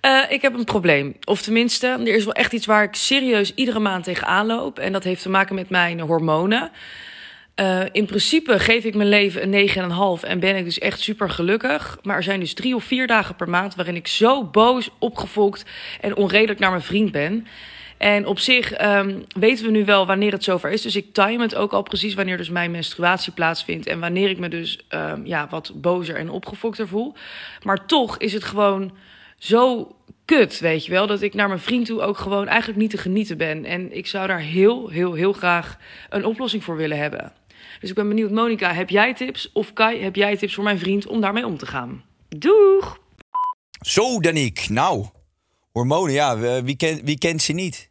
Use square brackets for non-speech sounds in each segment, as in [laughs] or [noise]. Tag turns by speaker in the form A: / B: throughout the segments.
A: Eh, ik heb een probleem. Of tenminste, er is wel echt iets waar ik serieus iedere maand tegenaan loop. En dat heeft te maken met mijn hormonen. Eh, in principe geef ik mijn leven een 9,5 en ben ik dus echt super gelukkig. Maar er zijn dus drie of vier dagen per maand waarin ik zo boos, opgefokt en onredelijk naar mijn vriend ben. En op zich ehm, weten we nu wel wanneer het zover is. Dus ik time het ook al precies wanneer dus mijn menstruatie plaatsvindt. En wanneer ik me dus ehm, ja, wat bozer en opgefokter voel. Maar toch is het gewoon zo kut, weet je wel. Dat ik naar mijn vriend toe ook gewoon eigenlijk niet te genieten ben. En ik zou daar heel, heel, heel graag een oplossing voor willen hebben. Dus ik ben benieuwd, Monica, heb jij tips? Of Kai, heb jij tips voor mijn vriend om daarmee om te gaan? Doeg!
B: Zo, Daniek. Nou, hormonen, ja, wie- wie, kent, wie kent ze niet?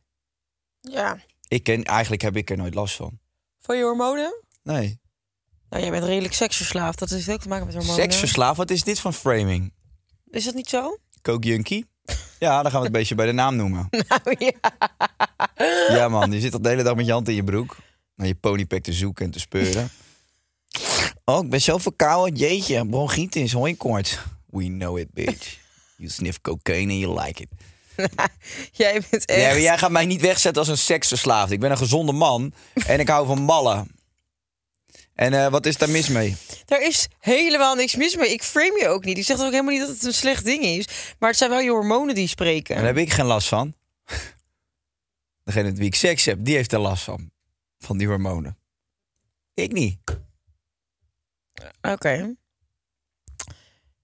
C: Ja.
B: Ik ken, eigenlijk heb ik er nooit last van.
C: Van je hormonen?
B: Nee.
C: Nou, jij bent redelijk seksverslaafd. Dat heeft ook te maken met hormonen.
B: Seksverslaafd, wat is dit van framing?
C: Is dat niet zo?
B: Coke Junkie? Ja, dan gaan we het een beetje bij de naam noemen. [laughs]
C: Nou ja.
B: Ja man, je zit al de hele dag met je hand in je broek. Naar je ponypack te zoeken en te speuren. [laughs] Oh, ik ben zo verkouden. Jeetje, bronchitis, hooikoorts. We know it, bitch. You sniff cocaine and you like it. [laughs]
C: Jij bent echt...
B: Ja, maar jij gaat mij niet wegzetten als een seksverslaafd. Ik ben een gezonde man en ik hou van ballen. En eh, wat is daar mis mee?
C: Daar is helemaal niks mis mee. Ik frame je ook niet. Ik zeg ook helemaal niet dat het een slecht ding is. Maar het zijn wel je hormonen die spreken.
B: Daar heb ik geen last van. [laughs] Degene met wie ik seks heb, die heeft er last van. Van die hormonen. Ik niet.
C: Oké.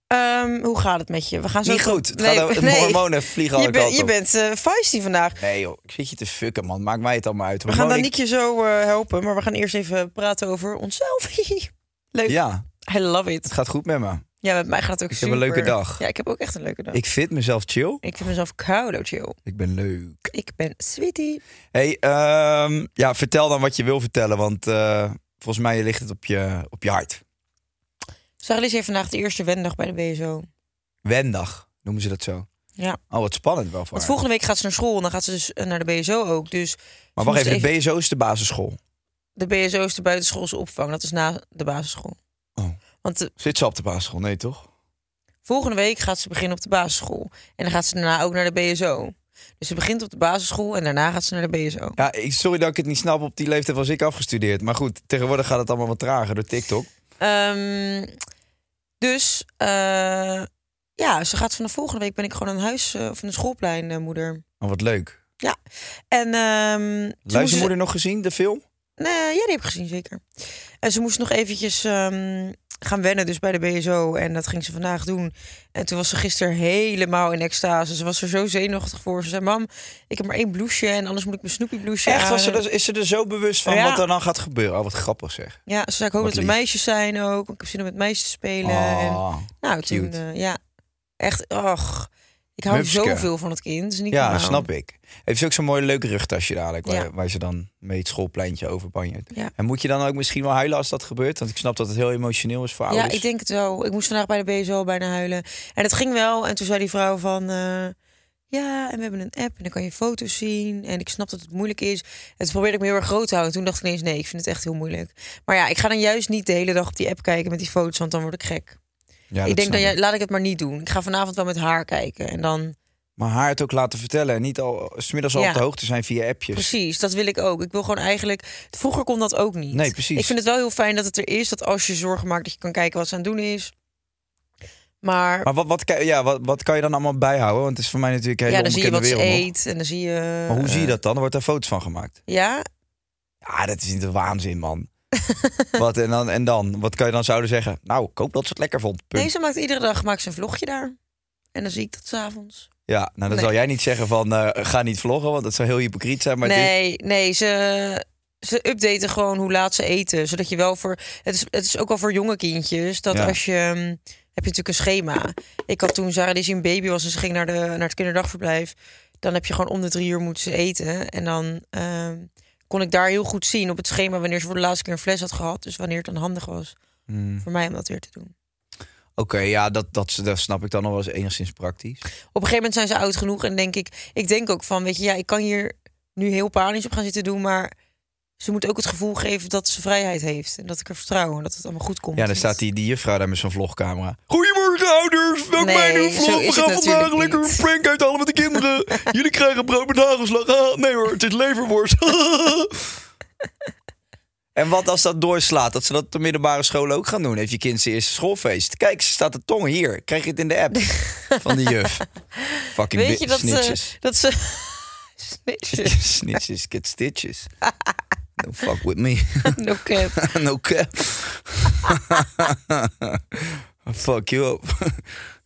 C: Ehm, hoe gaat het met je? We gaan zo
B: Niet goed. Het gaat hormonen vliegen alle
C: je, je bent eh feisty vandaag.
B: Nee joh, ik zit je te fucken man. Maak mij het allemaal uit.
C: We gaan Daniekje zo eh, helpen. Maar we gaan eerst even praten over onszelf. [laughs] Leuk.
B: Ja,
C: I love it.
B: het gaat goed met me.
C: Ja, met mij gaat het ook
B: Ik
C: super.
B: heb een leuke dag.
C: Ja, ik heb ook echt een leuke dag.
B: Ik vind mezelf chill.
C: Ik vind mezelf koudo chill.
B: Ik ben leuk.
C: Ik ben sweetie.
B: Hey, ehm, ja, vertel dan wat je wil vertellen. Want eh, volgens mij ligt het op je, op je hart.
C: Sarah heeft vandaag de eerste wendag bij de BSO.
B: Wendag, noemen ze dat zo.
C: Ja.
B: Oh, wat spannend wel voor
C: Want
B: haar.
C: volgende week gaat ze naar school en dan gaat ze dus eh, naar de BSO ook. Dus
B: Maar wacht even, de BSO is de basisschool.
C: de BSO is de buitenschoolse opvang. Dat is na de basisschool.
B: Oh.
C: Want de,
B: Zit ze op de basisschool? Nee, toch?
C: volgende week gaat ze beginnen op de basisschool. En dan gaat ze daarna ook naar de BSO. Dus ze begint op de basisschool en daarna gaat ze naar de BSO.
B: Ja, ik, sorry dat ik het niet snap. Op die leeftijd was ik afgestudeerd. Maar goed, tegenwoordig gaat het allemaal wat trager door TikTok.
C: Ehm, dus eh, ja, ze gaat vanaf volgende week ben ik gewoon een huis eh, of een schoolpleinmoeder.
B: Maar wat leuk.
C: en ehm, ze moest-
B: Luistermoeder nog gezien, de film?
C: Nee, ja, die heb ik gezien, zeker. En ze moest nog eventjes ehm, gaan wennen, dus bij de BSO. En dat ging ze vandaag doen. En toen was ze gisteren helemaal in extase. Ze was er zo zenuwachtig voor. Ze zei, mam, ik heb maar één blouseje en anders moet ik mijn Snoopy blouseje
B: Echt? Was ze
C: aan."
B: er, is ze er zo bewust van
C: Ja.
B: wat er dan gaat gebeuren? Oh, wat grappig zeg.
C: Ja, ze zei, ik hoop
B: Wat
C: dat er meisjes zijn ook. Ik heb zin om met meisjes te spelen. En,
B: Oh,
C: nou, toen,
B: cute.
C: eh, ja, echt, ach. Ik hou
B: Mupske.
C: zoveel van het kind. Is niet
B: ja, snap ik. Heeft ze ook zo'n mooi leuk rugtasje dadelijk, waar,
C: Ja.
B: waar ze dan mee het schoolpleintje over banjert.
C: Ja.
B: En moet je dan ook misschien wel huilen als dat gebeurt? Want ik snap dat het heel emotioneel is voor
C: Ja,
B: ouders.
C: ik denk het wel. Ik moest vandaag bij de BSO bijna huilen. En het ging wel. En toen zei die vrouw van... eh, ja, en we hebben een app en dan kan je foto's zien. En ik snap dat het moeilijk is. Toen probeerde ik me heel erg groot te houden. Toen dacht ik ineens, nee, ik vind het echt heel moeilijk. Maar ja, ik ga dan juist niet de hele dag op die app kijken met die foto's, want dan word ik gek.
B: Ja,
C: ik denk dat jij, laat ik het maar niet doen. Ik ga vanavond wel met haar kijken. En dan,
B: Maar haar het ook laten vertellen. En niet al smiddags al
C: Ja.
B: op de hoogte zijn via appjes.
C: precies, dat wil ik ook. Ik wil gewoon eigenlijk, vroeger kon dat ook niet.
B: Nee, precies.
C: Ik vind het wel heel fijn dat het er is. Dat als je zorgen maakt, dat je kan kijken wat ze aan het doen is. Maar,
B: Maar wat, wat, kan- ja, wat, wat kan je dan allemaal bijhouden? Want het is voor mij natuurlijk hele
C: ja, dan zie je wat ze
B: nog.
C: eet. En dan zie je...
B: Maar hoe zie je
C: eh,
B: dat dan? Er wordt daar foto's van gemaakt.
C: Ja,
B: Ja, dat is niet de waanzin, man. [laughs] wat, en, dan, en dan? Wat kan je dan zouden zeggen? Nou, ik hoop dat ze het lekker vond. Punt.
C: Nee, ze maakt iedere dag maakt ze een vlogje daar. En dan zie ik dat s'avonds.
B: Ja, nou dan
C: Nee.
B: zal jij niet zeggen van eh, ga niet vloggen, want dat zou heel hypocriet zijn. Maar
C: nee, nee, ze, ze updaten gewoon hoe laat ze eten. Zodat je wel voor. Het is, het is ook al voor jonge kindjes. Dat
B: Ja.
C: als je. hm, Heb je natuurlijk een schema. Ik had toen Sarah die een baby was en ze ging naar, de, naar het kinderdagverblijf. Dan heb je gewoon om de drie uur moeten ze eten. En dan ehm, kon ik daar heel goed zien op het schema wanneer ze voor de laatste keer een fles had gehad. Dus wanneer het dan handig was
B: Hmm.
C: voor mij om dat weer te doen.
B: Oké, ja, dat, dat, dat snap ik dan nog wel eens enigszins praktisch.
C: op een gegeven moment zijn ze oud genoeg en denk ik, ik denk ook van, weet je, ja, ik kan hier nu heel panisch op gaan zitten doen, maar ze moet ook het gevoel geven dat ze vrijheid heeft en dat ik er vertrouw en dat het allemaal goed komt.
B: Ja, dan staat die, die juffrouw daar met zo'n vlogcamera. Goedemorgen ouders, welkom
C: Nee,
B: bij een nieuwe vlog. We gaan vandaag
C: natuurlijk
B: lekker een prank uithalen met de kinderen. [laughs] Jullie krijgen brood met hagelslag. Ah, nee hoor, het is leverworst. en wat als dat doorslaat, dat ze dat op de middelbare school ook gaan doen? Heeft je kind zijn eerste schoolfeest? Kijk, ze staat de tong hier. Krijg je het in de app [laughs] van de juf. Fucking
C: Weet je dat dat ze snitches, [laughs]
B: snitches get stitches. Don't fuck with me. [laughs]
C: no cap. [laughs]
B: no cap. [laughs] I'll fuck you up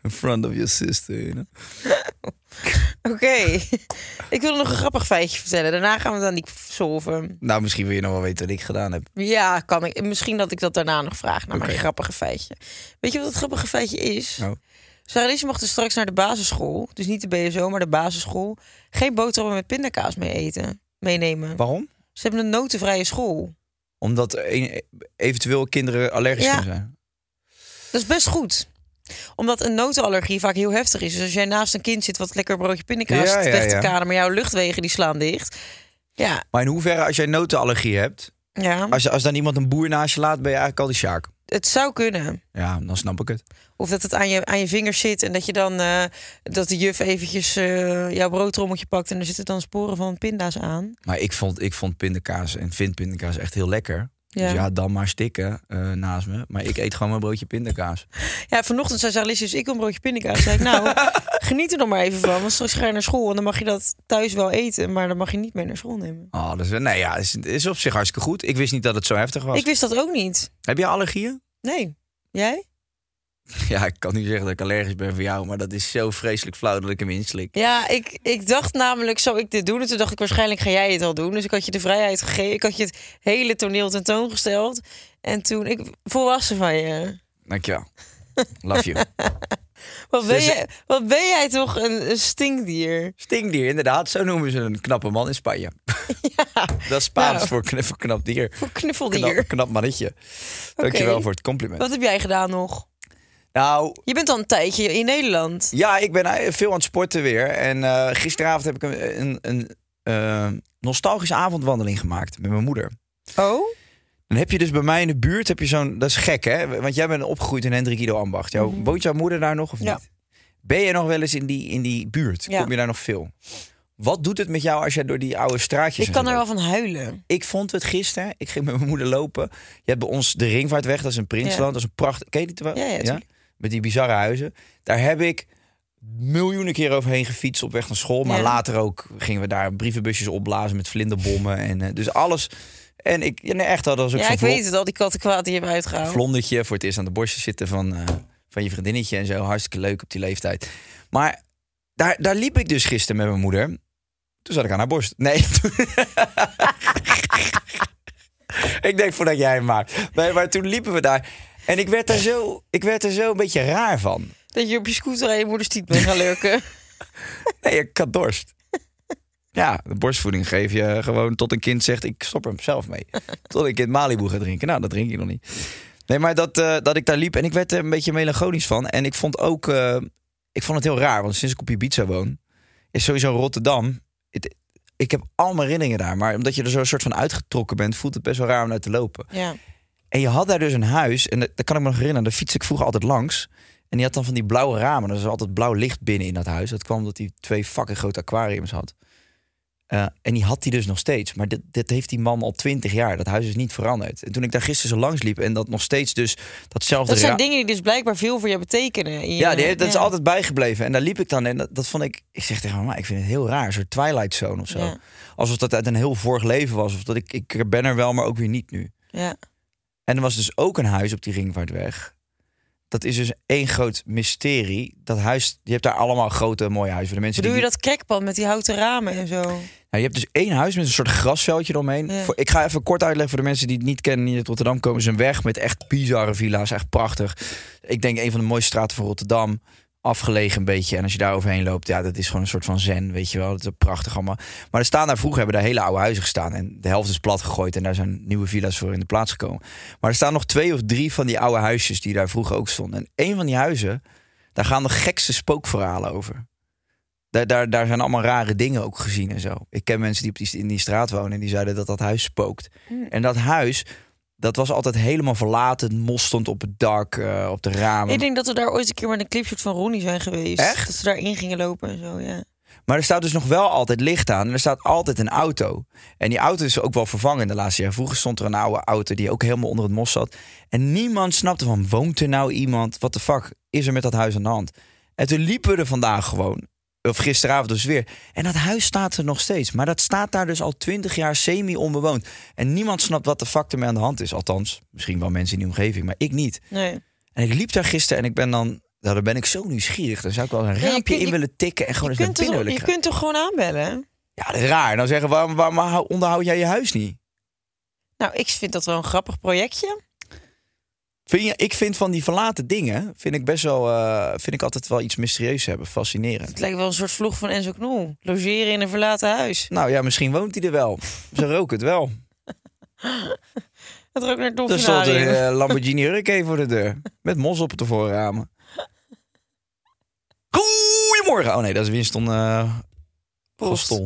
B: in front of your sister, you know?
C: Oké, ik wil nog een grappig feitje vertellen. Daarna gaan we dan niet solven.
B: Nou, misschien wil je nog wel weten wat ik gedaan heb.
C: Ja, kan ik. Misschien dat ik dat daarna nog vraag naar mijn grappige feitje. Weet je wat het grappige feitje is?
B: Nou.
C: Sarah mocht dus straks naar de basisschool. Dus niet de BSO, maar de basisschool. Geen boterhammen met pindakaas mee eten. Meenemen.
B: Waarom?
C: Ze hebben een notenvrije school.
B: Omdat een- eventueel kinderen allergisch
C: Ja.
B: kunnen zijn.
C: Dat is best goed. Omdat een notenallergie vaak heel heftig is. Dus als jij naast een kind zit wat lekker broodje pindakaas
B: Ja, ja,
C: weg te
B: ja.
C: kaden, maar jouw luchtwegen die slaan dicht. Ja,
B: Maar in hoeverre, als jij notenallergie hebt...
C: ja.
B: Als, als dan iemand een boer naast je laat, ben je eigenlijk al die sjaak.
C: Het zou kunnen.
B: Ja, dan snap ik het.
C: Of dat het aan je, aan je vingers zit en dat je dan eh, dat de juf eventjes eh, jouw broodrommeltje pakt en er zitten dan sporen van pinda's aan.
B: Maar ik vond, ik vond pindakaas en vind pindakaas echt heel lekker.
C: Ja.
B: Dus ja, dan maar stikken eh, naast me. Maar ik eet gewoon mijn broodje pindakaas.
C: Ja, vanochtend zei Alice, dus ik wil een broodje pindakaas. Zei ik, nou, [laughs] geniet er nog maar even van. Want straks ga je naar school en dan mag je dat thuis wel eten, maar dan mag je niet mee naar school nemen.
B: Oh, is, nee, ja, is, is op zich hartstikke goed. Ik wist niet dat het zo heftig was.
C: Ik wist dat ook niet.
B: Heb je allergieën?
C: Nee. Jij? [laughs]
B: Ja, ik kan niet zeggen dat ik allergisch ben voor jou, maar dat is zo vreselijk flauw dat ik hem inslik.
C: Ja, ik, ik dacht namelijk, zou ik dit doen? En toen dacht ik, waarschijnlijk ga jij het al doen. Dus ik had je de vrijheid gegeven. Ik had je het hele toneel tentoongesteld. En toen, ik volwassen van je.
B: Dankjewel. Love you. [laughs]
C: Wat ben,
B: Ze-
C: jij, wat ben jij toch een, een stinkdier?
B: Stinkdier, inderdaad. Zo noemen ze een knappe man in Spanje. [laughs] Dat is Spaans
C: Nou.
B: voor, kn voor knap dier.
C: Voor knuffeldier.
B: Knap, knap mannetje. Dankjewel voor het compliment.
C: Wat heb jij gedaan nog?
B: Nou,
C: Je bent al een tijdje in Nederland.
B: ja, ik ben eh, veel aan het sporten weer. En eh, gisteravond heb ik een, een, een eh, nostalgische avondwandeling gemaakt met mijn moeder.
C: Oh?
B: Dan heb je dus bij mij in de buurt, heb je zo'n, dat is gek hè, want jij bent opgegroeid in Hendrik Ido Ambacht. Jouw, Woont jouw moeder daar nog of.
C: Ja.
B: niet? Ben je nog wel eens in die, in die buurt?
C: Ja.
B: Kom je daar nog veel? Wat doet het met jou als jij door die oude straatjes
C: Ik kan er wel van huilen.
B: Ik vond het gisteren. Ik ging met mijn moeder lopen. Je hebt bij ons de Ringvaartweg. Dat is een Prinsland.
C: Ja.
B: Dat is een pracht. Ken je die wel?
C: Ja.
B: Met die bizarre huizen. Daar heb ik miljoenen keer overheen gefietst op weg naar school. Maar
C: Ja.
B: later ook gingen we daar brievenbusjes opblazen met vlinderbommen. En eh, dus alles. En ik, ja, nee, echt, dat was ook
C: Ja, ik weet het al, die kattenkwaad die je hebt uitgehaald.
B: vlondertje voor het eerst aan de borstjes zitten van, eh, van je vriendinnetje en zo. Hartstikke leuk op die leeftijd. Maar daar, daar liep ik dus gisteren met mijn moeder. Toen zat ik aan haar borst. Nee. [laughs] ik denk voordat jij hem maakt. Nee, maar toen liepen we daar. En ik werd er zo, ik werd er zo een beetje raar van.
C: Dat je op je scooter aan je moeders tiet bent gaan lurken. [laughs]
B: Nee, ik had dorst. Ja, de borstvoeding geef je gewoon tot een kind zegt... ik stop er zelf mee. [laughs] Tot een kind Malibu gaat drinken. Nou, dat drink ik nog niet. Nee, maar dat, eh, dat ik daar liep en ik werd er een beetje melancholisch van. En ik vond ook... eh, ik vond het heel raar, want sinds ik op Ibiza woon... is sowieso Rotterdam. Het- ik heb allemaal herinneringen daar. Maar omdat je er zo een soort van uitgetrokken bent, voelt het best wel raar om naar te lopen.
C: Ja.
B: En je had daar dus een huis. En dat, dat kan ik me nog herinneren. Daar fiets ik vroeger altijd langs. En die had dan van die blauwe ramen. Er was altijd blauw licht binnen in dat huis. Dat kwam omdat hij twee fucking grote aquariums had. Eh, en die had hij dus nog steeds. Maar dit, dit heeft die man al twintig jaar. Dat huis is niet veranderd. En toen ik daar gisteren zo langs liep en dat nog steeds dus datzelfde
C: Dat zijn dingen die dus blijkbaar veel voor je betekenen. je-
B: Ja, die, dat is altijd bijgebleven. En daar liep ik dan en dat, dat vond ik... Ik zeg tegen mama, ik vind het heel raar. Een soort Twilight Zone of zo.
C: Ja.
B: Alsof dat uit een heel vorig leven was. Of dat ik, ik ben er wel, maar ook weer niet nu.
C: Ja.
B: En er was dus ook een huis op die Ringvaartweg. Dat is dus één groot mysterie. Dat huis, je hebt daar allemaal grote mooie huizen. Voor de mensen
C: Doe je dat krekpad met die houten ramen en zo?
B: Nou, je hebt dus één huis met een soort grasveldje eromheen.
C: Ja.
B: Voor, ik ga even kort uitleggen voor de mensen die het niet kennen. Die uit Rotterdam komen. is een weg met echt bizarre villa's. Echt prachtig. Ik denk een van de mooiste straten van Rotterdam. Afgelegen een beetje. En als je daar overheen loopt, ja, dat is gewoon een soort van zen, weet je wel. Dat is prachtig allemaal. Maar er staan daar vroeger, hebben daar hele oude huizen gestaan. En de helft is plat gegooid en daar zijn nieuwe villa's voor in de plaats gekomen. Maar er staan nog twee of drie van die oude huisjes die daar vroeger ook stonden. En één van die huizen, daar gaan de gekste spookverhalen over. Daar, daar, daar zijn allemaal rare dingen ook gezien en zo. Ik ken mensen die, op die in die straat wonen en die zeiden dat dat huis spookt. En dat huis, dat was altijd helemaal verlaten. Mos stond op het dak, eh, op de ramen.
C: Ik denk dat we daar ooit een keer met een clipshoot van Ronnie zijn geweest.
B: Echt?
C: Dat ze daarin gingen lopen en zo, ja.
B: Maar er staat dus nog wel altijd licht aan. En er staat altijd een auto. En die auto is ook wel vervangen in de laatste jaren. Vroeger stond er een oude auto die ook helemaal onder het mos zat. En niemand snapte van, woont er nou iemand? Wat de fuck is er met dat huis aan de hand? En toen liepen we er vandaag gewoon. Of gisteravond dus weer. En dat huis staat er nog steeds. Maar dat staat daar dus al twintig jaar semi-onbewoond. En niemand snapt wat de fuck ermee aan de hand is. Althans, misschien wel mensen in die omgeving, maar ik niet.
C: Nee.
B: En ik liep daar gisteren en ik ben dan... Nou, dan ben ik zo nieuwsgierig. Dan zou ik wel een
C: je
B: raampje in willen tikken en gewoon eens naar
C: kunt,
B: binnen
C: toch,
B: willen
C: je kunt toch gewoon aanbellen?
B: Ja, dat is raar. Dan zeggen, waarom, waarom hou- onderhoud jij je huis niet?
C: Nou, ik vind dat wel een grappig projectje.
B: Vind je, ik vind van die verlaten dingen, vind ik best wel, eh, vind ik altijd wel iets mysterieus hebben. Fascinerend.
C: Het lijkt wel een soort vlog van Enzo Knol. Logeren in een verlaten huis.
B: Nou ja, misschien woont hij er wel. Ze roken het wel. [laughs]
C: Het rookt naar
B: Er stond
C: dolfinarium.
B: een eh, Lamborghini Hurricane voor de deur. Met mos op de voorramen. [laughs] Goedemorgen. Oh nee, dat is Winston uh,
C: Prost.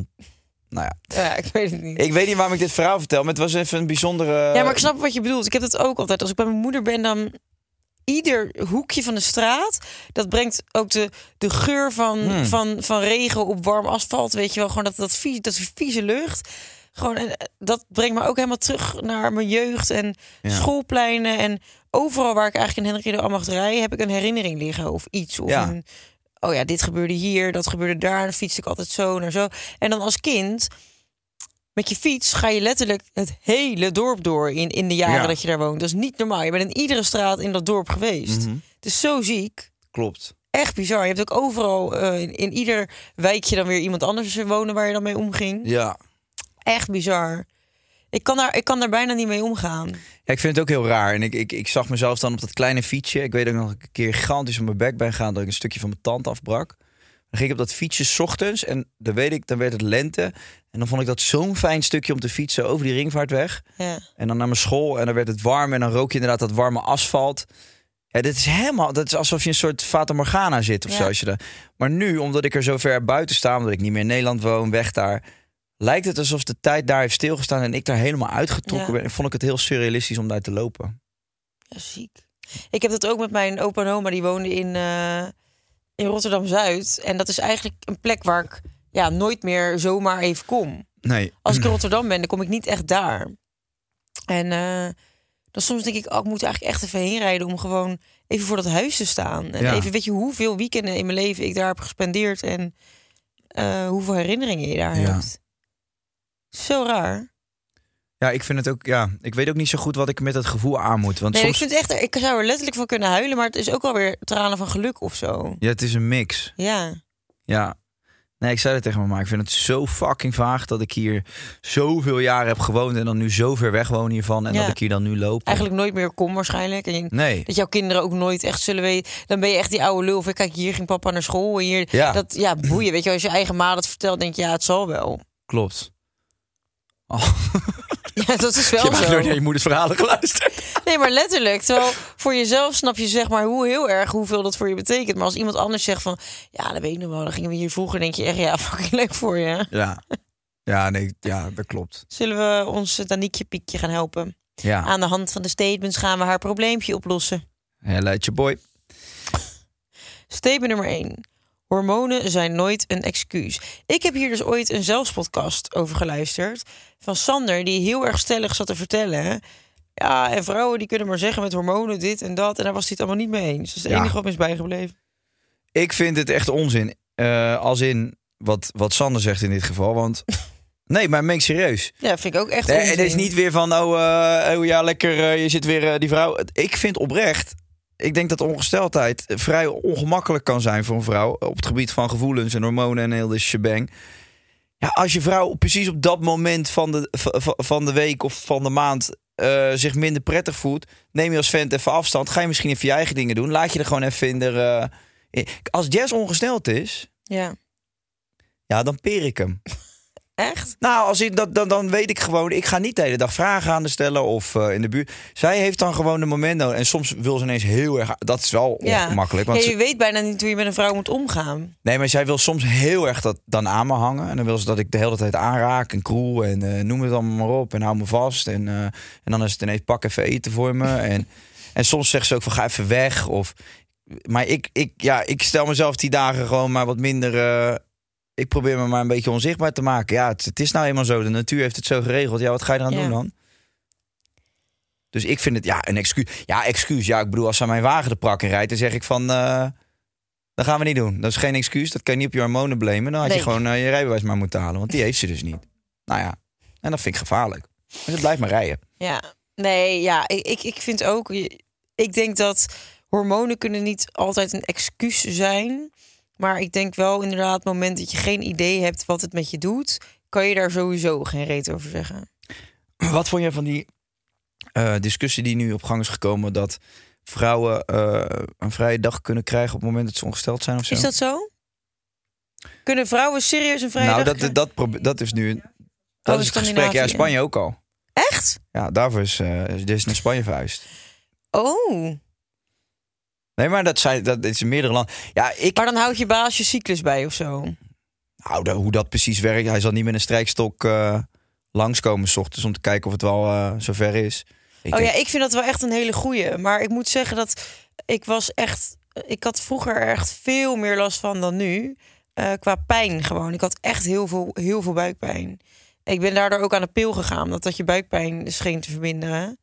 B: Nou ja,
C: Ja, ik weet het niet.
B: ik weet niet waarom ik dit verhaal vertel, maar het was even een bijzondere...
C: Ja, maar ik snap wat je bedoelt. Ik heb dat ook altijd. Als ik bij mijn moeder ben, dan ieder hoekje van de straat, dat brengt ook de, de geur van,
B: Hmm.
C: van, van regen op warm asfalt, weet je wel, gewoon dat, dat, vies, dat vieze lucht. Gewoon, en eh, dat brengt me ook helemaal terug naar mijn jeugd en
B: Ja.
C: schoolpleinen. En overal waar ik eigenlijk in Hendrik de Amachterij heb ik een herinnering liggen of iets. Of
B: Ja.
C: een, oh ja, dit gebeurde hier, dat gebeurde daar. Dan fiets ik altijd zo naar zo. En dan als kind met je fiets ga je letterlijk het hele dorp door in, in de jaren
B: Ja.
C: dat je daar woont. Dat is niet normaal. Je bent in iedere straat in dat dorp geweest.
B: Mhm.
C: Het is zo ziek.
B: Klopt.
C: Echt bizar. Je hebt ook overal eh, in, in ieder wijkje dan weer iemand anders wonen waar je dan mee omging.
B: Ja.
C: Echt bizar. Ik kan, daar, ik kan daar bijna niet mee omgaan.
B: Ja, ik vind het ook heel raar. En ik, ik, ik zag mezelf dan op dat kleine fietsje. Ik weet ook nog een keer gigantisch op mijn bek ben gegaan... dat ik een stukje van mijn tand afbrak. Dan ging ik op dat fietsje 's ochtends en dan weet ik, dan werd het lente. En dan vond ik dat zo'n fijn stukje om te fietsen over die ringvaartweg.
C: Ja.
B: En dan naar mijn school en dan werd het warm en dan rook je inderdaad dat warme asfalt. Ja, dit is helemaal, dat is alsof je een soort Fata Morgana zit of
C: Ja.
B: zo. Als je daar. Maar nu, omdat ik er zo ver buiten sta, omdat ik niet meer in Nederland woon, weg daar, lijkt het alsof de tijd daar heeft stilgestaan en ik daar helemaal uitgetrokken
C: Ja.
B: ben. En vond ik het heel surrealistisch om daar te lopen.
C: Ja, ziek. Ik heb dat ook met mijn opa en oma. Die woonden in, eh, in Rotterdam-Zuid. En dat is eigenlijk een plek waar ik ja, nooit meer zomaar even kom.
B: Nee.
C: Als ik in [clears throat] Rotterdam ben, dan kom ik niet echt daar. En eh, dan soms denk ik, oh, ik moet eigenlijk echt even heen rijden... om gewoon even voor dat huis te staan. En
B: Ja.
C: even, weet je, hoeveel weekenden in mijn leven ik daar heb gespendeerd... en eh, hoeveel herinneringen je daar
B: Ja.
C: hebt. Zo raar.
B: Ja, ik vind het ook, ja, ik weet ook niet zo goed wat ik met dat gevoel aan moet. Want
C: Nee,
B: soms,
C: ik vind echt, ik zou er letterlijk van kunnen huilen... maar het is ook alweer tranen van geluk of zo.
B: ja, het is een mix.
C: Ja.
B: Ja. Nee, ik zei het tegen mama. Ik vind het zo fucking vaag dat ik hier zoveel jaren heb gewoond en dan nu zo ver weg woon hiervan en
C: Ja.
B: dat ik hier dan nu loop.
C: eigenlijk nooit meer kom waarschijnlijk. En
B: Nee.
C: dat jouw kinderen ook nooit echt zullen weten. Dan ben je echt die oude lul. Van, kijk, hier ging papa naar school. En hier,
B: Ja.
C: dat, ja, boeien. Weet je, als je eigen ma dat vertelt, denk je, ja, het zal wel.
B: Klopt. Oh,
C: Je [laughs] Ja, dat is
B: Je
C: wel zo.
B: naar je moeders verhalen geluisterd.
C: Nee, maar letterlijk. Terwijl voor jezelf snap je zeg maar hoe heel erg hoeveel dat voor je betekent. Maar als iemand anders zegt van, ja, dat weet ik nog wel. Dan gingen we hier vroeger. denk je echt, ja, [laughs] fucking leuk voor je.
B: Ja. Ja, nee, ja, dat klopt.
C: Zullen we ons Daniekje Piekje gaan helpen?
B: Ja,
C: Aan de hand van de statements gaan we haar probleempje oplossen.
B: leidje boy.
C: Statement nummer 1. Hormonen zijn nooit een excuus. Ik heb hier dus ooit een zelfspodcast over geluisterd. Van Sander, die heel erg stellig zat te vertellen. Ja, en vrouwen die kunnen maar zeggen met hormonen dit en dat. En daar was hij het allemaal niet mee eens. Dat is het
B: Ja.
C: enige wat me is bijgebleven.
B: Ik vind het echt onzin. Eh, als in wat, wat Sander zegt in dit geval. Want [laughs] nee, maar meen ik serieus.
C: Ja, vind ik ook echt
B: Nee, het is niet weer van, oh, eh, oh ja, lekker, eh, je zit weer die vrouw. Ik vind oprecht, ik denk dat ongesteldheid vrij ongemakkelijk kan zijn voor een vrouw. Op het gebied van gevoelens en hormonen en heel de shebang. Ja, als je vrouw precies op dat moment van de, van de week of van de maand eh, zich minder prettig voelt, neem je als vent even afstand. Ga je misschien even je eigen dingen doen. Laat je er gewoon even in de. eh, Als Jess ongesteld is,
C: Ja,
B: ja, dan peer ik hem.
C: Echt?
B: Nou, als ik dat, dan, dan weet ik gewoon, ik ga niet de hele dag vragen aan de stellen of eh, in de buurt. Zij heeft dan gewoon de moment nodig. En soms wil ze ineens heel erg. Dat is wel
C: Ja.
B: ongemakkelijk.
C: Ja,
B: Want
C: je
B: ze-
C: weet bijna niet hoe je met een vrouw moet omgaan.
B: nee, maar zij wil soms heel erg dat dan aan me hangen. En dan wil ze dat ik de hele tijd aanraak en kroel en eh, noem het allemaal maar op. En hou me vast. En, eh, en dan is het ineens pak even eten voor me. [laughs] en, en soms zegt ze ook van ga even weg. Of, maar ik, ik, ja, ik stel mezelf die dagen gewoon maar wat minder. Ik probeer me maar een beetje onzichtbaar te maken. Ja, het, het is nou eenmaal zo. De natuur heeft het zo geregeld. Ja, wat ga je eraan
C: Ja.
B: doen dan? Dus ik vind het, ja, een excuus. Ja, excuus. Ja, ik bedoel, als ze mijn wagen de prak in rijdt, dan zeg ik van... eh, dat gaan we niet doen. Dat is geen excuus. Dat kan je niet op je hormonen blamen. Dan had
C: Nee.
B: je gewoon eh, je rijbewijs maar moeten halen. Want die [laughs] heeft ze dus niet. Nou ja, en dat vind ik gevaarlijk. Dus blijf maar rijden.
C: Ja, nee, ja, ik, ik, ik vind ook... Ik denk dat hormonen kunnen niet altijd een excuus zijn. Maar ik denk wel inderdaad, het moment dat je geen idee hebt wat het met je doet... kan je daar sowieso geen reet over zeggen.
B: Wat vond jij van die eh, discussie die nu op gang is gekomen... dat vrouwen eh, een vrije dag kunnen krijgen op het moment dat ze ongesteld zijn of zo?
C: Is dat zo? Kunnen vrouwen serieus een vrije
B: nou,
C: dag
B: dat,
C: krijgen?
B: dat, probe- dat is nu... Dat
C: in
B: is het gesprek. Ja, in. Spanje ook al.
C: Echt?
B: Ja, daarvoor is uh, dus naar Spanje verhuisd.
C: Oh,
B: Nee, maar dat, zijn, dat is in meerdere landen. Ja, ik...
C: maar dan houdt je baas je cyclus bij of zo.
B: Nou, de- hoe dat precies werkt. Hij zal niet met een strijkstok eh langskomen s ochtends om te kijken of het wel eh, zover is. Ik
C: Oh
B: denk-
C: ja, ik vind dat wel echt een hele goeie. Maar ik moet zeggen dat ik was echt... Ik had vroeger er echt veel meer last van dan nu. Eh, qua pijn gewoon. Ik had echt heel veel, heel veel buikpijn. Ik ben daardoor ook aan de pil gegaan. Dat dat je buikpijn scheen te verminderen.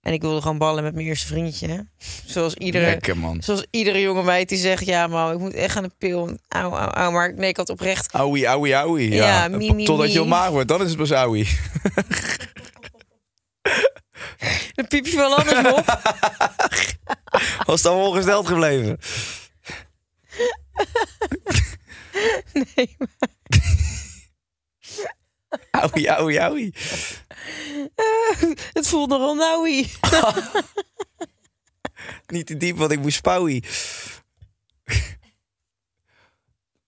C: En ik wilde gewoon ballen met mijn eerste vriendje. Zoals iedere,
B: Lekker, man.
C: zoals iedere jonge meid die zegt... Ja, man, ik moet echt aan de pil. Auw, auw, auw. Maar nee, ik had oprecht...
B: Auwie, auwie, auwie. Ja,
C: Ja,
B: Totdat
C: mi.
B: je maag wordt, dan is het pas auwie. [laughs]
C: Een piepje van anders op. [laughs]
B: Was al ongesteld gebleven? [laughs]
C: Nee, [laughs]
B: Auwie, auwie, auwie.
C: het voelt nogal nauwie. [laughs]
B: Niet te diep, want ik moest spouwie.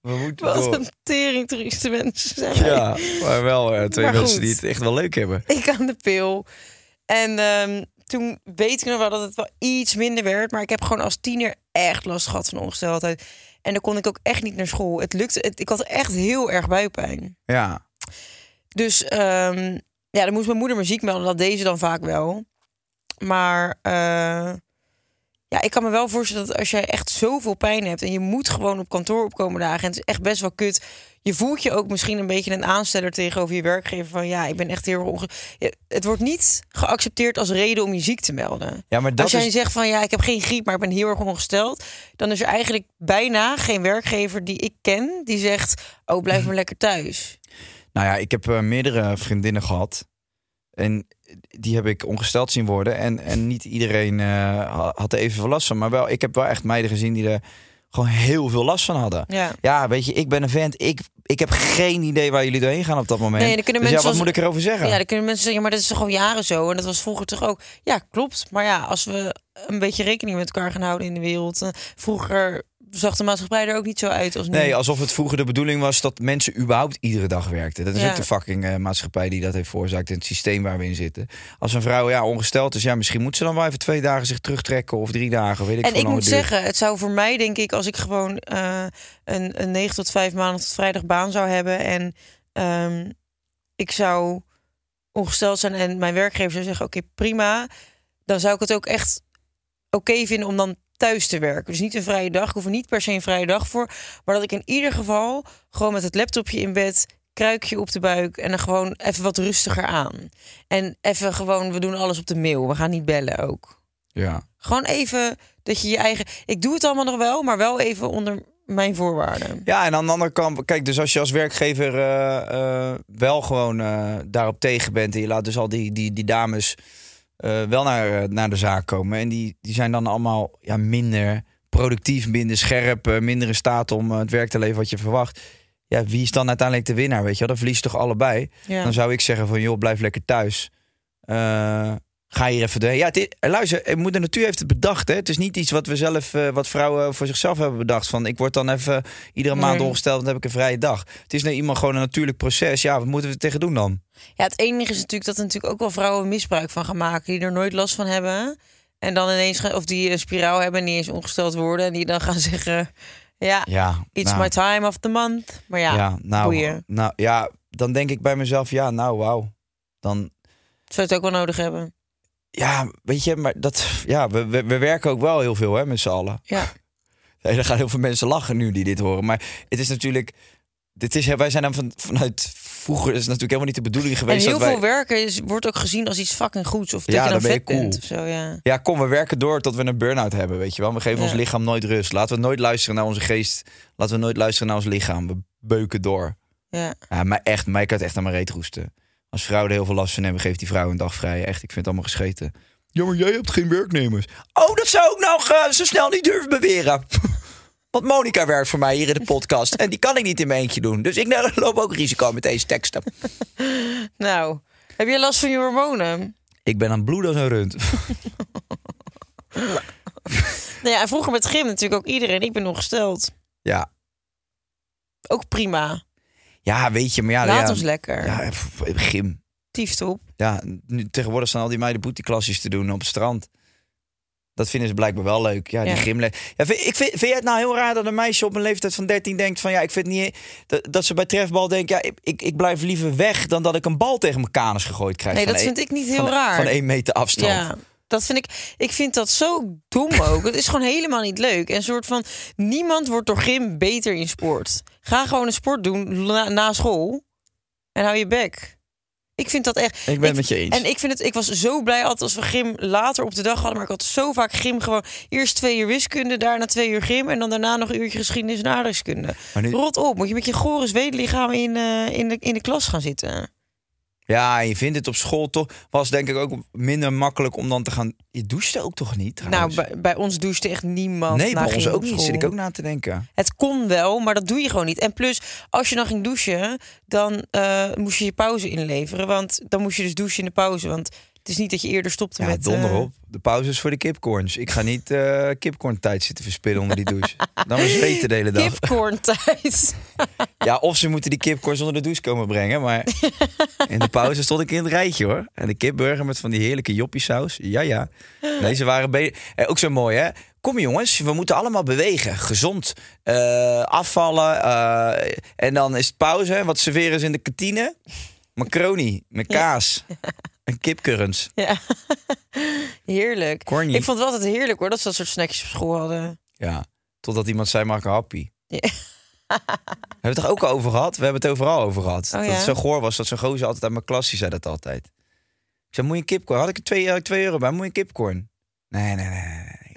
B: We moeten
C: Wat
B: door.
C: een teringtrieste mensen zijn.
B: Ja, maar wel eh, twee
C: Maar
B: mensen
C: goed.
B: die het echt wel leuk hebben.
C: Ik aan de pil. En ehm, toen weet ik nog wel dat het wel iets minder werd. Maar ik heb gewoon als tiener echt last gehad van ongesteldheid. En dan kon ik ook echt niet naar school. Het lukte. Het, ik had echt heel erg buikpijn.
B: Ja.
C: Dus ehm, ja, dan moest mijn moeder me ziek melden. Dat deed ze dan vaak wel. Maar eh, ja, ik kan me wel voorstellen dat als jij echt zoveel pijn hebt... en je moet gewoon op kantoor opkomen dagen... en het is echt best wel kut... je voelt je ook misschien een beetje een aansteller tegenover je werkgever... van ja, ik ben echt heel onge... Ja, Het wordt niet geaccepteerd als reden om je ziek te melden.
B: ja, maar dat
C: Als jij
B: is...
C: zegt van ja, ik heb geen griep, maar ik ben heel erg ongesteld... dan is er eigenlijk bijna geen werkgever die ik ken... die zegt, oh, blijf maar lekker thuis.
B: Nou ja, ik heb eh, meerdere vriendinnen gehad. En die heb ik ongesteld zien worden. En, en niet iedereen eh, ha- had er even veel last van. Maar wel, ik heb wel echt meiden gezien die er gewoon heel veel last van hadden.
C: Ja.
B: Ja, weet je, ik ben een vent. Ik, ik heb geen idee waar jullie doorheen gaan op dat moment.
C: Nee, dan kunnen
B: dus ja,
C: mensen
B: wat
C: als-
B: moet ik erover zeggen?
C: Ja, dan kunnen mensen zeggen, maar dat is toch al jaren zo. En dat was vroeger toch ook. Ja, klopt. Maar ja, als we een beetje rekening met elkaar gaan houden in de wereld. eh, vroeger zag de maatschappij er ook niet zo uit als nu.
B: Nee, alsof het vroeger de bedoeling was dat mensen überhaupt iedere dag werkten. Dat is
C: Ja.
B: ook de fucking eh, maatschappij die dat heeft veroorzaakt in het systeem waar we in zitten. Als een vrouw ja, ongesteld is, ja, misschien moet ze dan wel even twee dagen zich terugtrekken of drie dagen. Weet ik
C: en ik moet
B: duurt.
C: zeggen, het zou voor mij denk ik, als ik gewoon eh, een, een 9 tot 5 maanden tot vrijdag baan zou hebben en ehm, ik zou ongesteld zijn en mijn werkgever zou zeggen, oké, prima, dan zou ik het ook echt oké vinden om dan thuis te werken. Dus niet een vrije dag, ik hoef er niet per se een vrije dag voor, maar dat ik in ieder geval gewoon met het laptopje in bed, kruikje op de buik en dan gewoon even wat rustiger aan. En even gewoon, we doen alles op de mail, we gaan niet bellen ook.
B: Ja.
C: Gewoon even dat je je eigen. Ik doe het allemaal nog wel, maar wel even onder mijn voorwaarden.
B: Ja, en aan de andere kant, kijk, dus als je als werkgever eh, eh, wel gewoon eh, daarop tegen bent en je laat dus al die, die, die dames eh, wel naar, eh, naar de zaak komen en die, die zijn dan allemaal ja, minder productief, minder scherp, eh, minder in staat om het werk te leveren wat je verwacht. Ja, wie is dan uiteindelijk de winnaar, weet je wel? Dan verlies je toch allebei.
C: Ja.
B: Dan zou ik zeggen van, joh, blijf lekker thuis. Ga hier even doorheen. Ja, het is, eh, luister, eh, moeder natuur heeft het bedacht. Hè? Het is niet iets wat we zelf, eh, wat vrouwen voor zichzelf hebben bedacht. Van, ik word dan even iedere maand
C: Nee.
B: ongesteld, dan heb ik een vrije dag. Het is nou iemand gewoon een natuurlijk proces. Ja, wat moeten we tegen doen dan?
C: ja, het enige is natuurlijk dat er natuurlijk ook wel vrouwen misbruik van gaan maken die er nooit last van hebben. En dan ineens gaan, of die een spiraal hebben en niet eens ongesteld worden. En die dan gaan [laughs] zeggen: Ja,
B: Ja,
C: it's
B: nou,
C: my time of the month. Maar ja,
B: ja, nou,
C: boeien.
B: nou, ja, dan denk ik bij mezelf, ja, nou, wauw. Dan,
C: zou je het ook wel nodig hebben.
B: Ja, weet je, maar dat, ja, we, we, we werken ook wel heel veel, hè, met z'n allen.
C: Ja. [laughs]
B: Er gaan heel veel mensen lachen nu die dit horen. Maar het is natuurlijk. Dit is, wij zijn dan van, vanuit vroeger. is het natuurlijk helemaal niet de bedoeling
C: En
B: geweest.
C: heel
B: dat wij,
C: veel werken is, wordt ook gezien als iets fucking goeds. Of dat
B: Ja,
C: je dan,
B: dan ben je
C: vet bent
B: cool.
C: of zo, ja.
B: Ja, kom, we werken door tot we een burn-out hebben. Weet je wel. We geven
C: Ja.
B: ons lichaam nooit rust. Laten we nooit luisteren naar onze geest. Laten we nooit luisteren naar ons lichaam. We beuken door.
C: ja.
B: Ja, maar echt, mij kan het echt aan mijn reet roesten. Als vrouwen er heel veel last van hebben, geeft die vrouw een dag vrij. Echt, ik vind het allemaal gescheten. Ja, maar jij hebt geen werknemers. Oh, dat zou ik nou eh, zo snel niet durven beweren. [laughs] Want Monica werkt voor mij hier in de podcast. En die kan ik niet in mijn eentje doen. Dus ik nou, [laughs] loop ook risico met deze teksten. [laughs]
C: Nou, heb je last van je hormonen?
B: Ik ben aan het bloeden als een rund.
C: Nou ja, en vroeger met gym natuurlijk ook iedereen. Ik ben ongesteld.
B: Ja,
C: Ook prima.
B: Ja weet je, maar ja...
C: Laat
B: ja,
C: ons lekker.
B: Ja, gym.
C: Tiefstop.
B: Ja, nu, tegenwoordig staan al die meiden boeteklasjes te doen op het strand. Dat vinden ze blijkbaar wel leuk. Ja, die
C: Ja.
B: gymle. Ja, vind, ik vind, vind jij het nou heel raar dat een meisje op een leeftijd van 13 denkt van ja, ik vind niet dat, dat ze bij trefbal denkt ja, ik, ik, ik blijf liever weg dan dat ik een bal tegen mijn kanus gegooid krijg.
C: Nee, dat vind ik niet heel
B: van,
C: raar.
B: Van één meter afstand.
C: Ja, dat vind ik. Ik vind dat zo dom ook. Het is gewoon helemaal niet leuk. En een soort van niemand wordt door gym beter in sport. Ga gewoon een sport doen na, na school en hou je bek. Ik vind dat echt.
B: Ik ben met je eens.
C: En ik vind het. Ik was zo blij altijd als we gym later op de dag hadden, maar ik had zo vaak gym gewoon eerst twee uur wiskunde, daarna twee uur gym en dan daarna nog een uurtje geschiedenis en aardrijkskunde.
B: Nu-
C: Rot op, moet je met je gore zweetlichaam in, eh, in, de, in de klas gaan zitten.
B: Ja, en je vindt het op school toch was denk ik ook minder makkelijk om dan te gaan. Je douchte ook toch niet?
C: Nou,
B: Trouwens?
C: bij, bij ons douchte echt niemand.
B: nee, bij ons ook niet. Zit ik ook na te denken.
C: Het kon wel, maar dat doe je gewoon niet. En plus, als je dan ging douchen, dan eh, moest je je pauze inleveren. Want dan moest je dus douchen in de pauze. Want het is niet dat je eerder stopte
B: Ja,
C: met...
B: donder
C: eh,
B: op. De pauze is voor de kipcorns. Ik ga niet eh kipcorn tijd zitten verspillen onder die douche. [laughs] Dan we zweten de hele dag.
C: Kipcorn-tijd. [laughs]
B: Ja, of ze moeten die kipcorns onder de douche komen brengen. Maar in de pauze stond ik in het rijtje hoor. En de kipburger met van die heerlijke joppiesaus. Ja, ja. Nee, ze waren eh, ook zo mooi hè. Kom jongens, we moeten allemaal bewegen. Gezond. afvallen. en dan is het pauze. Wat serveren ze in de kantine? Macaroni met kaas. [laughs] En kipcurrens.
C: ja. [laughs] Heerlijk.
B: Corny.
C: Ik vond het altijd heerlijk hoor, dat ze dat soort snackjes op school hadden.
B: Ja, totdat iemand zei, mag ik een happy?
C: Ja. [laughs]
B: We hebben het toch ook al over gehad? We hebben het overal over gehad.
C: Oh,
B: dat
C: ja?
B: het zo goor was dat zo'n gozer altijd uit mijn klas, die zei dat altijd. Ik zei, moet je een kipcorn? Had ik er twee, euro bij, moet je een kipcorn? Nee, nee, nee, nee.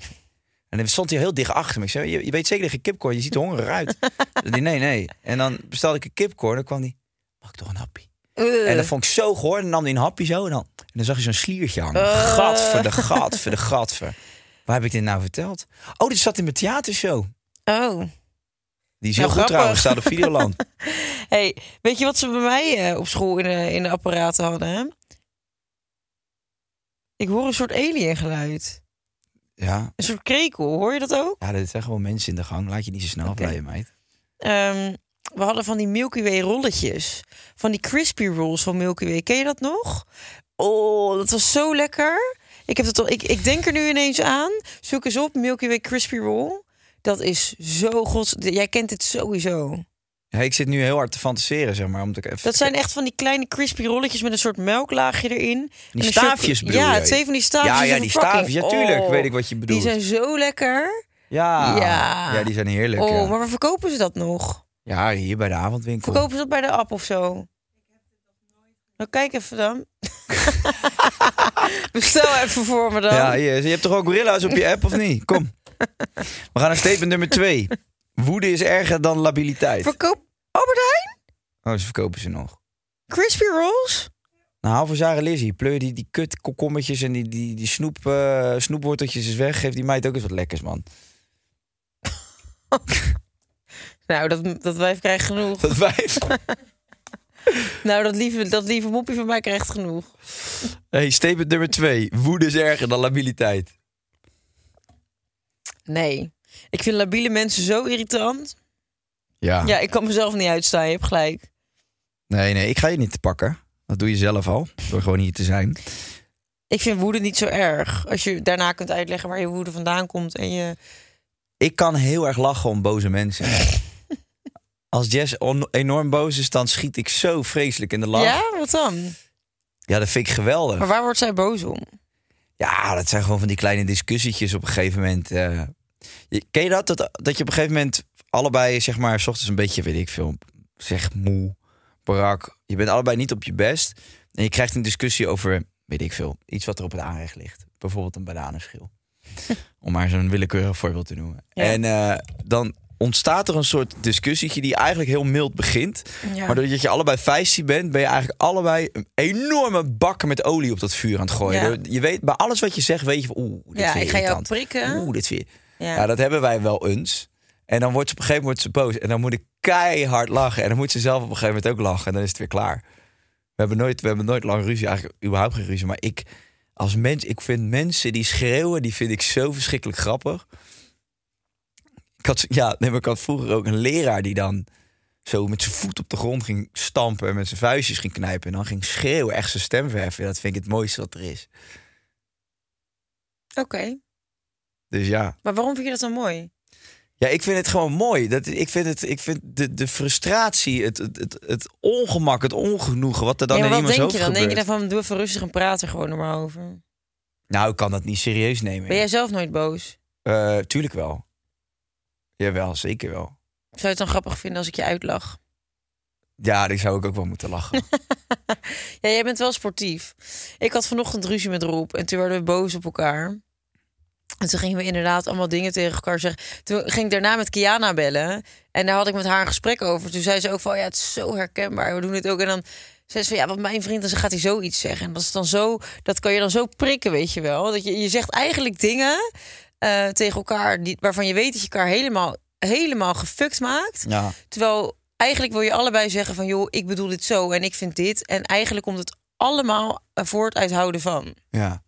B: En dan stond hij heel dicht achter me. Ik zei, je, je weet zeker dat je kipcorn, je ziet er hongerig uit. [laughs] Die, nee, nee. En dan bestelde ik een kipcorn, dan kwam hij, mag ik toch een happy?
C: Uh.
B: En dat vond ik zo goor. En dan nam hij een hapje zo en dan, en dan zag je zo'n sliertje hangen.
C: Uh.
B: Gadver, de gadver, de gadver. Waar heb ik dit nou verteld? Oh, dit zat in mijn theatershow.
C: Oh.
B: Die is heel
C: Nou,
B: goed
C: grappig.
B: trouwens, staat op Videoland. [laughs]
C: Hey, weet je wat ze bij mij eh, op school in de, in de apparaten hadden? Hè? Ik hoor een soort alien geluid.
B: Ja.
C: Een soort krekel, hoor je dat ook?
B: ja, dit zijn gewoon mensen in de gang. Laat je niet zo snel afleiden, meid.
C: Ehm, we hadden van die Milky Way rolletjes. Van die crispy rolls van Milky Way. Ken je dat nog? Oh, dat was zo lekker. Ik, heb het al, ik, ik denk er nu ineens aan. Zoek eens op, Milky Way crispy roll. Dat is zo gods... Jij kent het sowieso.
B: Ja, ik zit nu heel hard te fantaseren, zeg maar. Om te even
C: Dat zijn echt van die kleine crispy rolletjes met een soort melklaagje erin.
B: Die staafjes
C: Ja,
B: je?
C: twee van die staafjes.
B: Ja, ja, die staafjes. Ja, tuurlijk
C: Oh,
B: weet ik wat je bedoelt.
C: Die zijn zo lekker.
B: Ja.
C: Ja.
B: ja, die zijn heerlijk.
C: Oh,
B: ja.
C: maar waar verkopen ze dat nog?
B: Ja, hier bij de avondwinkel.
C: Verkopen ze dat bij de app of zo? Nou, kijk even dan. [laughs] Bestel even voor me dan.
B: Ja, je, je hebt toch ook gorilla's op je app, of niet? Kom. We gaan naar statement nummer twee. Woede is erger dan labiliteit.
C: Verkoop Albert Heijn?
B: Oh, ze verkopen ze nog.
C: Crispy rolls?
B: Nou, haal voor Sarah Lizzie. Pleur die, die kut komkommetjes en die, die, die snoep, eh, snoepworteltjes eens weg. Geef die meid ook eens wat lekkers, man. [laughs]
C: Nou, dat, dat wijf krijgt genoeg.
B: Dat wijf. [laughs]
C: Nou, dat lieve, dat lieve moppie van mij krijgt genoeg.
B: Hey, statement nummer twee. Woede is erger dan labiliteit.
C: Nee. Ik vind labiele mensen zo irritant.
B: Ja.
C: Ja, ik kan mezelf niet uitstaan. Je hebt gelijk.
B: Nee, nee, ik ga je niet te pakken. Dat doe je zelf al. Door gewoon hier te zijn.
C: Ik vind woede niet zo erg. Als je daarna kunt uitleggen waar je woede vandaan komt. En je...
B: Ik kan heel erg lachen om boze mensen. Als Jess enorm boos is, dan schiet ik zo vreselijk in de lach.
C: Ja, wat dan?
B: Ja, dat vind ik geweldig.
C: Maar waar wordt zij boos om?
B: Ja, dat zijn gewoon van die kleine discussietjes op een gegeven moment. eh. Ken je dat? dat? Dat je op een gegeven moment allebei, zeg maar, s ochtends een beetje, weet ik veel, zeg moe, brak. Je bent allebei niet op je best. En je krijgt een discussie over, weet ik veel, iets wat er op het aanrecht ligt. Bijvoorbeeld een bananenschil. [laughs] Om maar zo'n willekeurig voorbeeld te noemen.
C: Ja.
B: En eh, dan ontstaat er een soort discussietje die eigenlijk heel mild begint.
C: Ja.
B: Maar doordat je allebei feisty bent, ben je eigenlijk allebei een enorme bakken met olie op dat vuur aan het gooien.
C: Ja.
B: Je weet, bij alles wat je zegt, weet je van, oeh, dit
C: Ja, ik ga jou
B: irritant.
C: prikken.
B: Oeh, dit je...
C: Ja.
B: Ja. dat hebben wij wel eens. En dan wordt ze op een gegeven moment ze boos. En dan moet ik keihard lachen. En dan moet ze zelf op een gegeven moment ook lachen. En dan is het weer klaar. We hebben nooit, we hebben nooit lang ruzie. Eigenlijk überhaupt geen ruzie. Maar ik, als mens, ik vind mensen die schreeuwen, die vind ik zo verschrikkelijk grappig. Ik had, ja, nee, maar ik had vroeger ook een leraar die dan zo met zijn voet op de grond ging stampen en met zijn vuistjes ging knijpen. En dan ging schreeuwen, echt zijn stem verheffen. Dat vind ik het mooiste wat er is.
C: Oké.
B: Dus ja,
C: Maar waarom vind je dat dan mooi?
B: Ja, ik vind het gewoon mooi. Dat, ik vind, het, ik vind de, de frustratie, het, het, het, het ongemak, het ongenoegen, wat er dan
C: ja,
B: in
C: maar wat
B: iemands
C: denk je dan? Denk je
B: gebeurt.
C: dan van, doe even rustig en praat er gewoon nog maar over.
B: Nou, ik kan dat niet serieus nemen.
C: Ben jij zelf nooit boos?
B: Eh, tuurlijk wel. Jawel, zeker wel.
C: Zou je het dan grappig vinden als ik je uitlach?
B: Ja, die zou ik ook wel moeten lachen. [laughs]
C: Ja, jij bent wel sportief. Ik had vanochtend ruzie met Roep en toen werden we boos op elkaar. En toen gingen we inderdaad allemaal dingen tegen elkaar zeggen. Toen ging ik daarna met Kiana bellen. En daar had ik met haar een gesprek over. Toen zei ze ook van, ja, het is zo herkenbaar. We doen het ook. En dan zei ze van, ja, wat mijn vriend, dan gaat hij zoiets zeggen. En dat is dan zo, dat kan je dan zo prikken, weet je wel. Dat je, je zegt eigenlijk dingen eh, tegen elkaar die, waarvan je weet dat je elkaar helemaal, helemaal gefukt maakt.
B: Ja,
C: Terwijl eigenlijk wil je allebei zeggen van joh, ik bedoel dit zo en ik vind dit. En eigenlijk komt het allemaal voort uit houden van.
B: ja.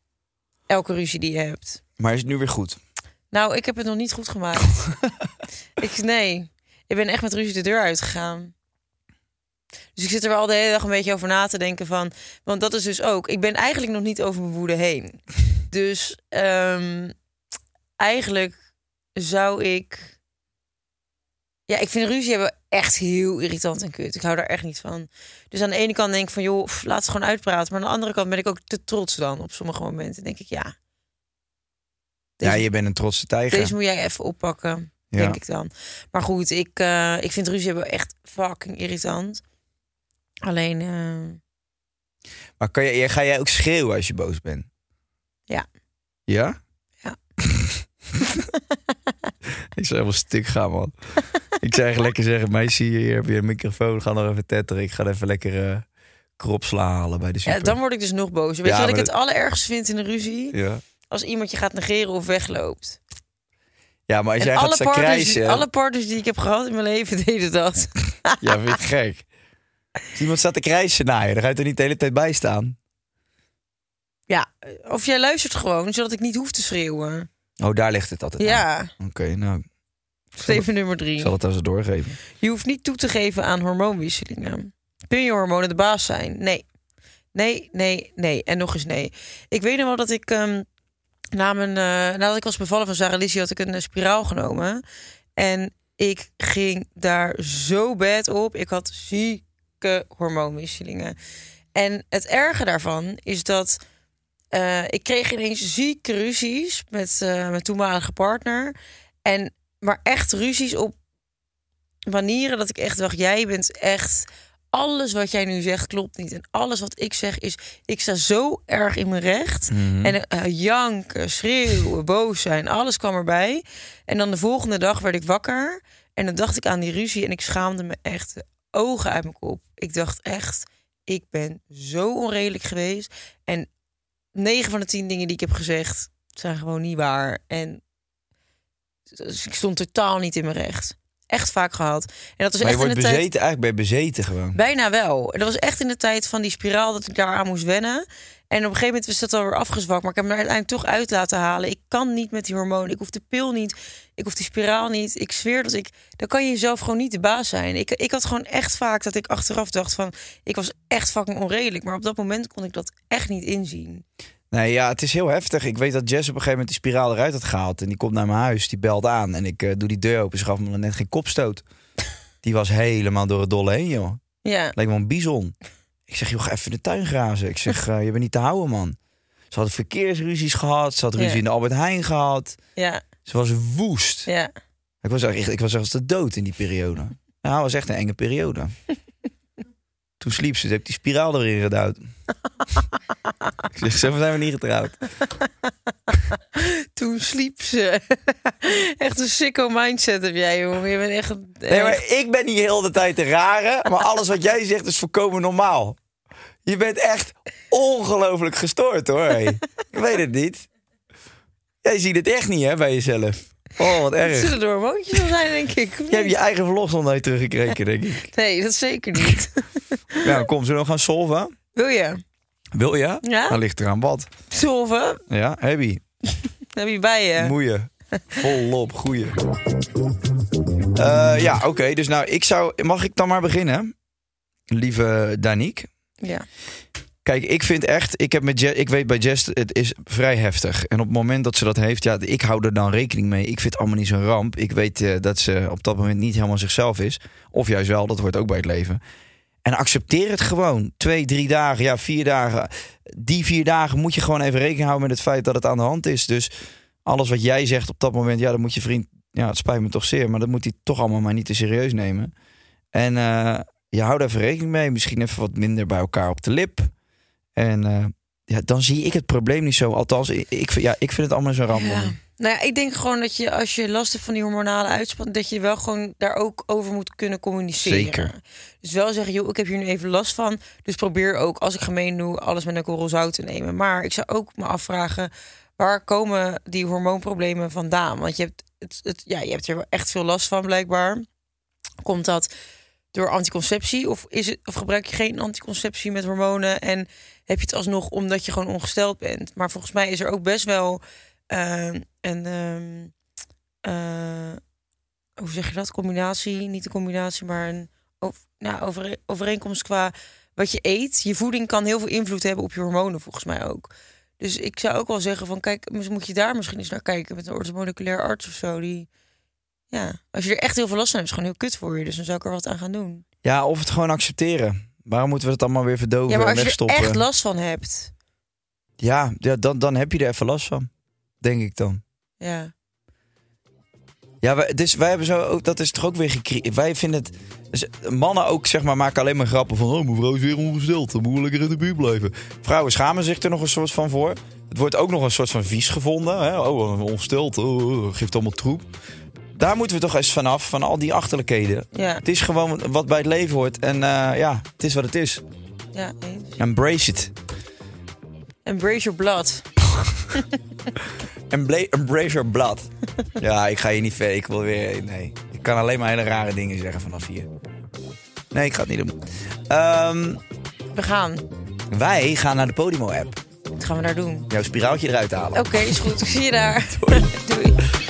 C: Elke ruzie die je hebt.
B: Maar is het nu weer goed?
C: Nou, ik heb het nog niet goed gemaakt. [laughs] ik, nee, ik ben echt met ruzie de deur uitgegaan. Dus ik zit er wel de hele dag een beetje over na te denken van... Want dat is dus ook... Ik ben eigenlijk nog niet over mijn woede heen. Dus ehm, eigenlijk zou ik... Ja, ik vind ruzie hebben echt heel irritant en kut. Ik hou daar echt niet van. Dus aan de ene kant denk ik van... joh, pff, laat het gewoon uitpraten. Maar aan de andere kant ben ik ook te trots dan. Op sommige momenten denk ik, ja...
B: Ja, je bent een trotse tijger.
C: deze moet jij even oppakken,
B: Ja.
C: denk ik dan. Maar goed, ik, eh, ik vind ruzie hebben echt fucking irritant. Alleen, eh,
B: Maar kan je, ga jij ook schreeuwen als je boos bent?
C: Ja.
B: Ja? Ik zou helemaal stuk gaan, man. ik zou echt lekker zeggen, meisje, hier heb je een microfoon. Ga nog even tetteren. Ik ga even lekker eh kropsla halen bij de super.
C: ja, dan word ik dus nog boos. Weet
B: Ja,
C: je wat ik het allerergste vind in een ruzie?
B: Ja.
C: Als iemand je gaat negeren of wegloopt.
B: ja, maar als
C: En
B: jij
C: alle
B: gaat krijsen...
C: alle partners die ik heb gehad in mijn leven [laughs] deden dat. [laughs]
B: Ja, vind het gek? Als iemand staat te krijsen naar je, dan ga je er niet de hele tijd bij staan.
C: ja, of jij luistert gewoon, zodat ik niet hoef te schreeuwen.
B: Oh, daar ligt het altijd aan.
C: Ja,
B: Oké, nou,
C: steven nummer
B: ik
C: drie.
B: zal het als het doorgeven.
C: Je hoeft niet toe te geven aan hormoonwisselingen. Kun je hormonen de baas zijn? Nee. Nee, nee, nee. En nog eens nee. Ik weet nog wel dat ik ehm, na mijn, eh, nadat ik was bevallen van Sarah Lizzie had ik een eh, spiraal genomen. En ik ging daar zo bad op. Ik had zieke hormoonwisselingen. En het erge daarvan is dat eh, ik kreeg ineens zieke ruzies met eh, mijn toenmalige partner. En maar echt ruzies op manieren dat ik echt dacht: jij bent echt. Alles wat jij nu zegt klopt niet. En alles wat ik zeg is. Ik sta zo erg in mijn recht. En eh, janken, schreeuwen, boos zijn. Alles kwam erbij. En dan de volgende dag werd ik wakker. En dan dacht ik aan die ruzie. En ik schaamde me echt de ogen uit mijn kop. Ik dacht echt. Ik ben zo onredelijk geweest. En 9 van de 10 dingen die ik heb gezegd. zijn gewoon niet waar. En dus ik stond totaal niet in mijn recht. Echt vaak gehad. En dat was
B: Maar je
C: echt in
B: wordt
C: de tijd.
B: bezeten, eigenlijk je bezeten gewoon.
C: Bijna wel. En dat was echt in de tijd van die spiraal dat ik daar aan moest wennen. En op een gegeven moment was dat alweer afgezwakt. Maar ik heb hem er uiteindelijk toch uit laten halen. Ik kan niet met die hormonen. Ik hoef de pil niet. Ik hoef die spiraal niet. Ik zweer dat ik... Dan kan je jezelf gewoon niet de baas zijn. Ik, ik had gewoon echt vaak dat ik achteraf dacht van... Ik was echt fucking onredelijk. Maar op dat moment kon ik dat echt niet inzien.
B: Nee, ja, het is heel heftig. Ik weet dat Jess op een gegeven moment die spiraal eruit had gehaald. En die komt naar mijn huis, die belt aan. En ik eh, doe die deur open. Ze gaf me net geen kopstoot. [laughs] Die was helemaal door het dolle heen, joh.
C: Ja.
B: Leek wel een bison. Ik zeg, joh, ga even de tuin grazen. Ik zeg, [laughs] eh, je bent niet te houden, man. Ze hadden verkeersruzies gehad. Ze had ruzie
C: Ja.
B: in de Albert Heijn gehad.
C: Ja.
B: Ze was woest.
C: Ja.
B: Ik was echt, ik was echt als de dood in die periode. Nou, het was echt een enge periode. [laughs] Toen sliep ze, ze heeft die spiraal erin gedouwd. [laughs] ik zeg, zo zijn we niet getrouwd.
C: Toen sliep ze. [laughs] echt een sicko mindset heb jij, jongen. Je bent echt...
B: Nee, maar ik ben niet heel de tijd de rare. Maar alles wat jij zegt is volkomen normaal. Je bent echt ongelooflijk gestoord hoor. Ik weet het niet. Jij ziet het echt niet hè, bij jezelf. Oh, wat erg.
C: Zullen er hormoontjes zijn, denk ik.
B: Je hebt je eigen verlof nooit teruggekregen, denk ik. [laughs]
C: Nee, dat zeker niet. [laughs]
B: Nou, kom, zullen we gaan solven?
C: Wil je?
B: Wil je?
C: Ja?
B: Dan ligt eraan wat.
C: Solven?
B: Ja, heb je. [laughs]
C: heb je bij je?
B: Moeien. Volop, goeie. Eh, ja, oké. dus nou, ik zou... Mag ik dan maar beginnen? Lieve Danique.
C: Ja.
B: Kijk, ik vind echt, ik, heb met ik weet bij Jess, het is vrij heftig. En op het moment dat ze dat heeft, ja, ik hou er dan rekening mee. Ik vind het allemaal niet zo'n ramp. Ik weet eh, dat ze op dat moment niet helemaal zichzelf is. Of juist wel, dat hoort ook bij het leven. En accepteer het gewoon. Twee, drie dagen, ja, vier dagen. Die vier dagen moet je gewoon even rekening houden met het feit dat het aan de hand is. Dus alles wat jij zegt op dat moment, ja, dan moet je vriend, ja, het spijt me toch zeer, maar dat moet hij toch allemaal maar niet te serieus nemen. En eh, je houdt even rekening mee. Misschien even wat minder bij elkaar op de lip. En eh, ja, dan zie ik het probleem niet zo. Althans, ik, ja, ik vind het allemaal zo ramp.
C: Ja. Nou ja, ik denk gewoon dat je als je last hebt van die hormonale uitspanning, dat je wel gewoon daar ook over moet kunnen communiceren.
B: Zeker.
C: Dus wel zeggen, joh, ik heb hier nu even last van. Dus probeer ook, als ik gemeen doe, alles met een korrel zout te nemen. Maar ik zou ook me afvragen, waar komen die hormoonproblemen vandaan? Want je hebt, het, het, ja, je hebt er echt veel last van, blijkbaar. Komt dat door anticonceptie? Of, is het, of gebruik je geen anticonceptie met hormonen? En heb je het alsnog omdat je gewoon ongesteld bent? Maar volgens mij is er ook best wel eh, een... ehm, eh, hoe zeg je dat? Combinatie, niet een combinatie, maar een nou, over, overeenkomst qua wat je eet. Je voeding kan heel veel invloed hebben op je hormonen, volgens mij ook. Dus ik zou ook wel zeggen van, kijk, moet je daar misschien eens naar kijken met een orthomoleculair arts of zo. Die, ja, als je er echt heel veel last van hebt, is gewoon heel kut voor je. Dus dan zou ik er wat aan gaan doen.
B: Ja, of het gewoon accepteren. Waarom moeten we het allemaal weer verdoven
C: ja, maar
B: en
C: als je er echt last van hebt,
B: Ja, ja dan, dan heb je er even last van. Denk ik dan.
C: ja.
B: Ja, wij, dus wij hebben zo, ook, dat is toch ook weer gecreëerd. Wij vinden het. Dus mannen ook, zeg maar, maken alleen maar grappen van. Oh, mevrouw is weer ongesteld. Dan moet lekker in de buurt blijven. Vrouwen schamen zich er nog een soort van voor. Het wordt ook nog een soort van vies gevonden. Hè? Oh, ongesteld. Oh, oh, geeft allemaal troep. Daar moeten we toch eens vanaf, van al die achterlijkheden.
C: Ja,
B: Het is gewoon wat bij het leven hoort. En eh, ja, het is wat het is.
C: ja, eens.
B: Embrace it.
C: Embrace your blood. [laughs]
B: Embrace your blood. ja, ik ga hier niet ver. Ik wil weer. Nee. Ik kan alleen maar hele rare dingen zeggen vanaf hier. Nee, ik ga het niet doen. Ehm,
C: We gaan.
B: wij gaan naar de Podimo-app.
C: gaan we daar doen?
B: Jouw spiraaltje eruit halen.
C: Oké, is goed. Ik zie je [laughs] daar. Doei. [laughs]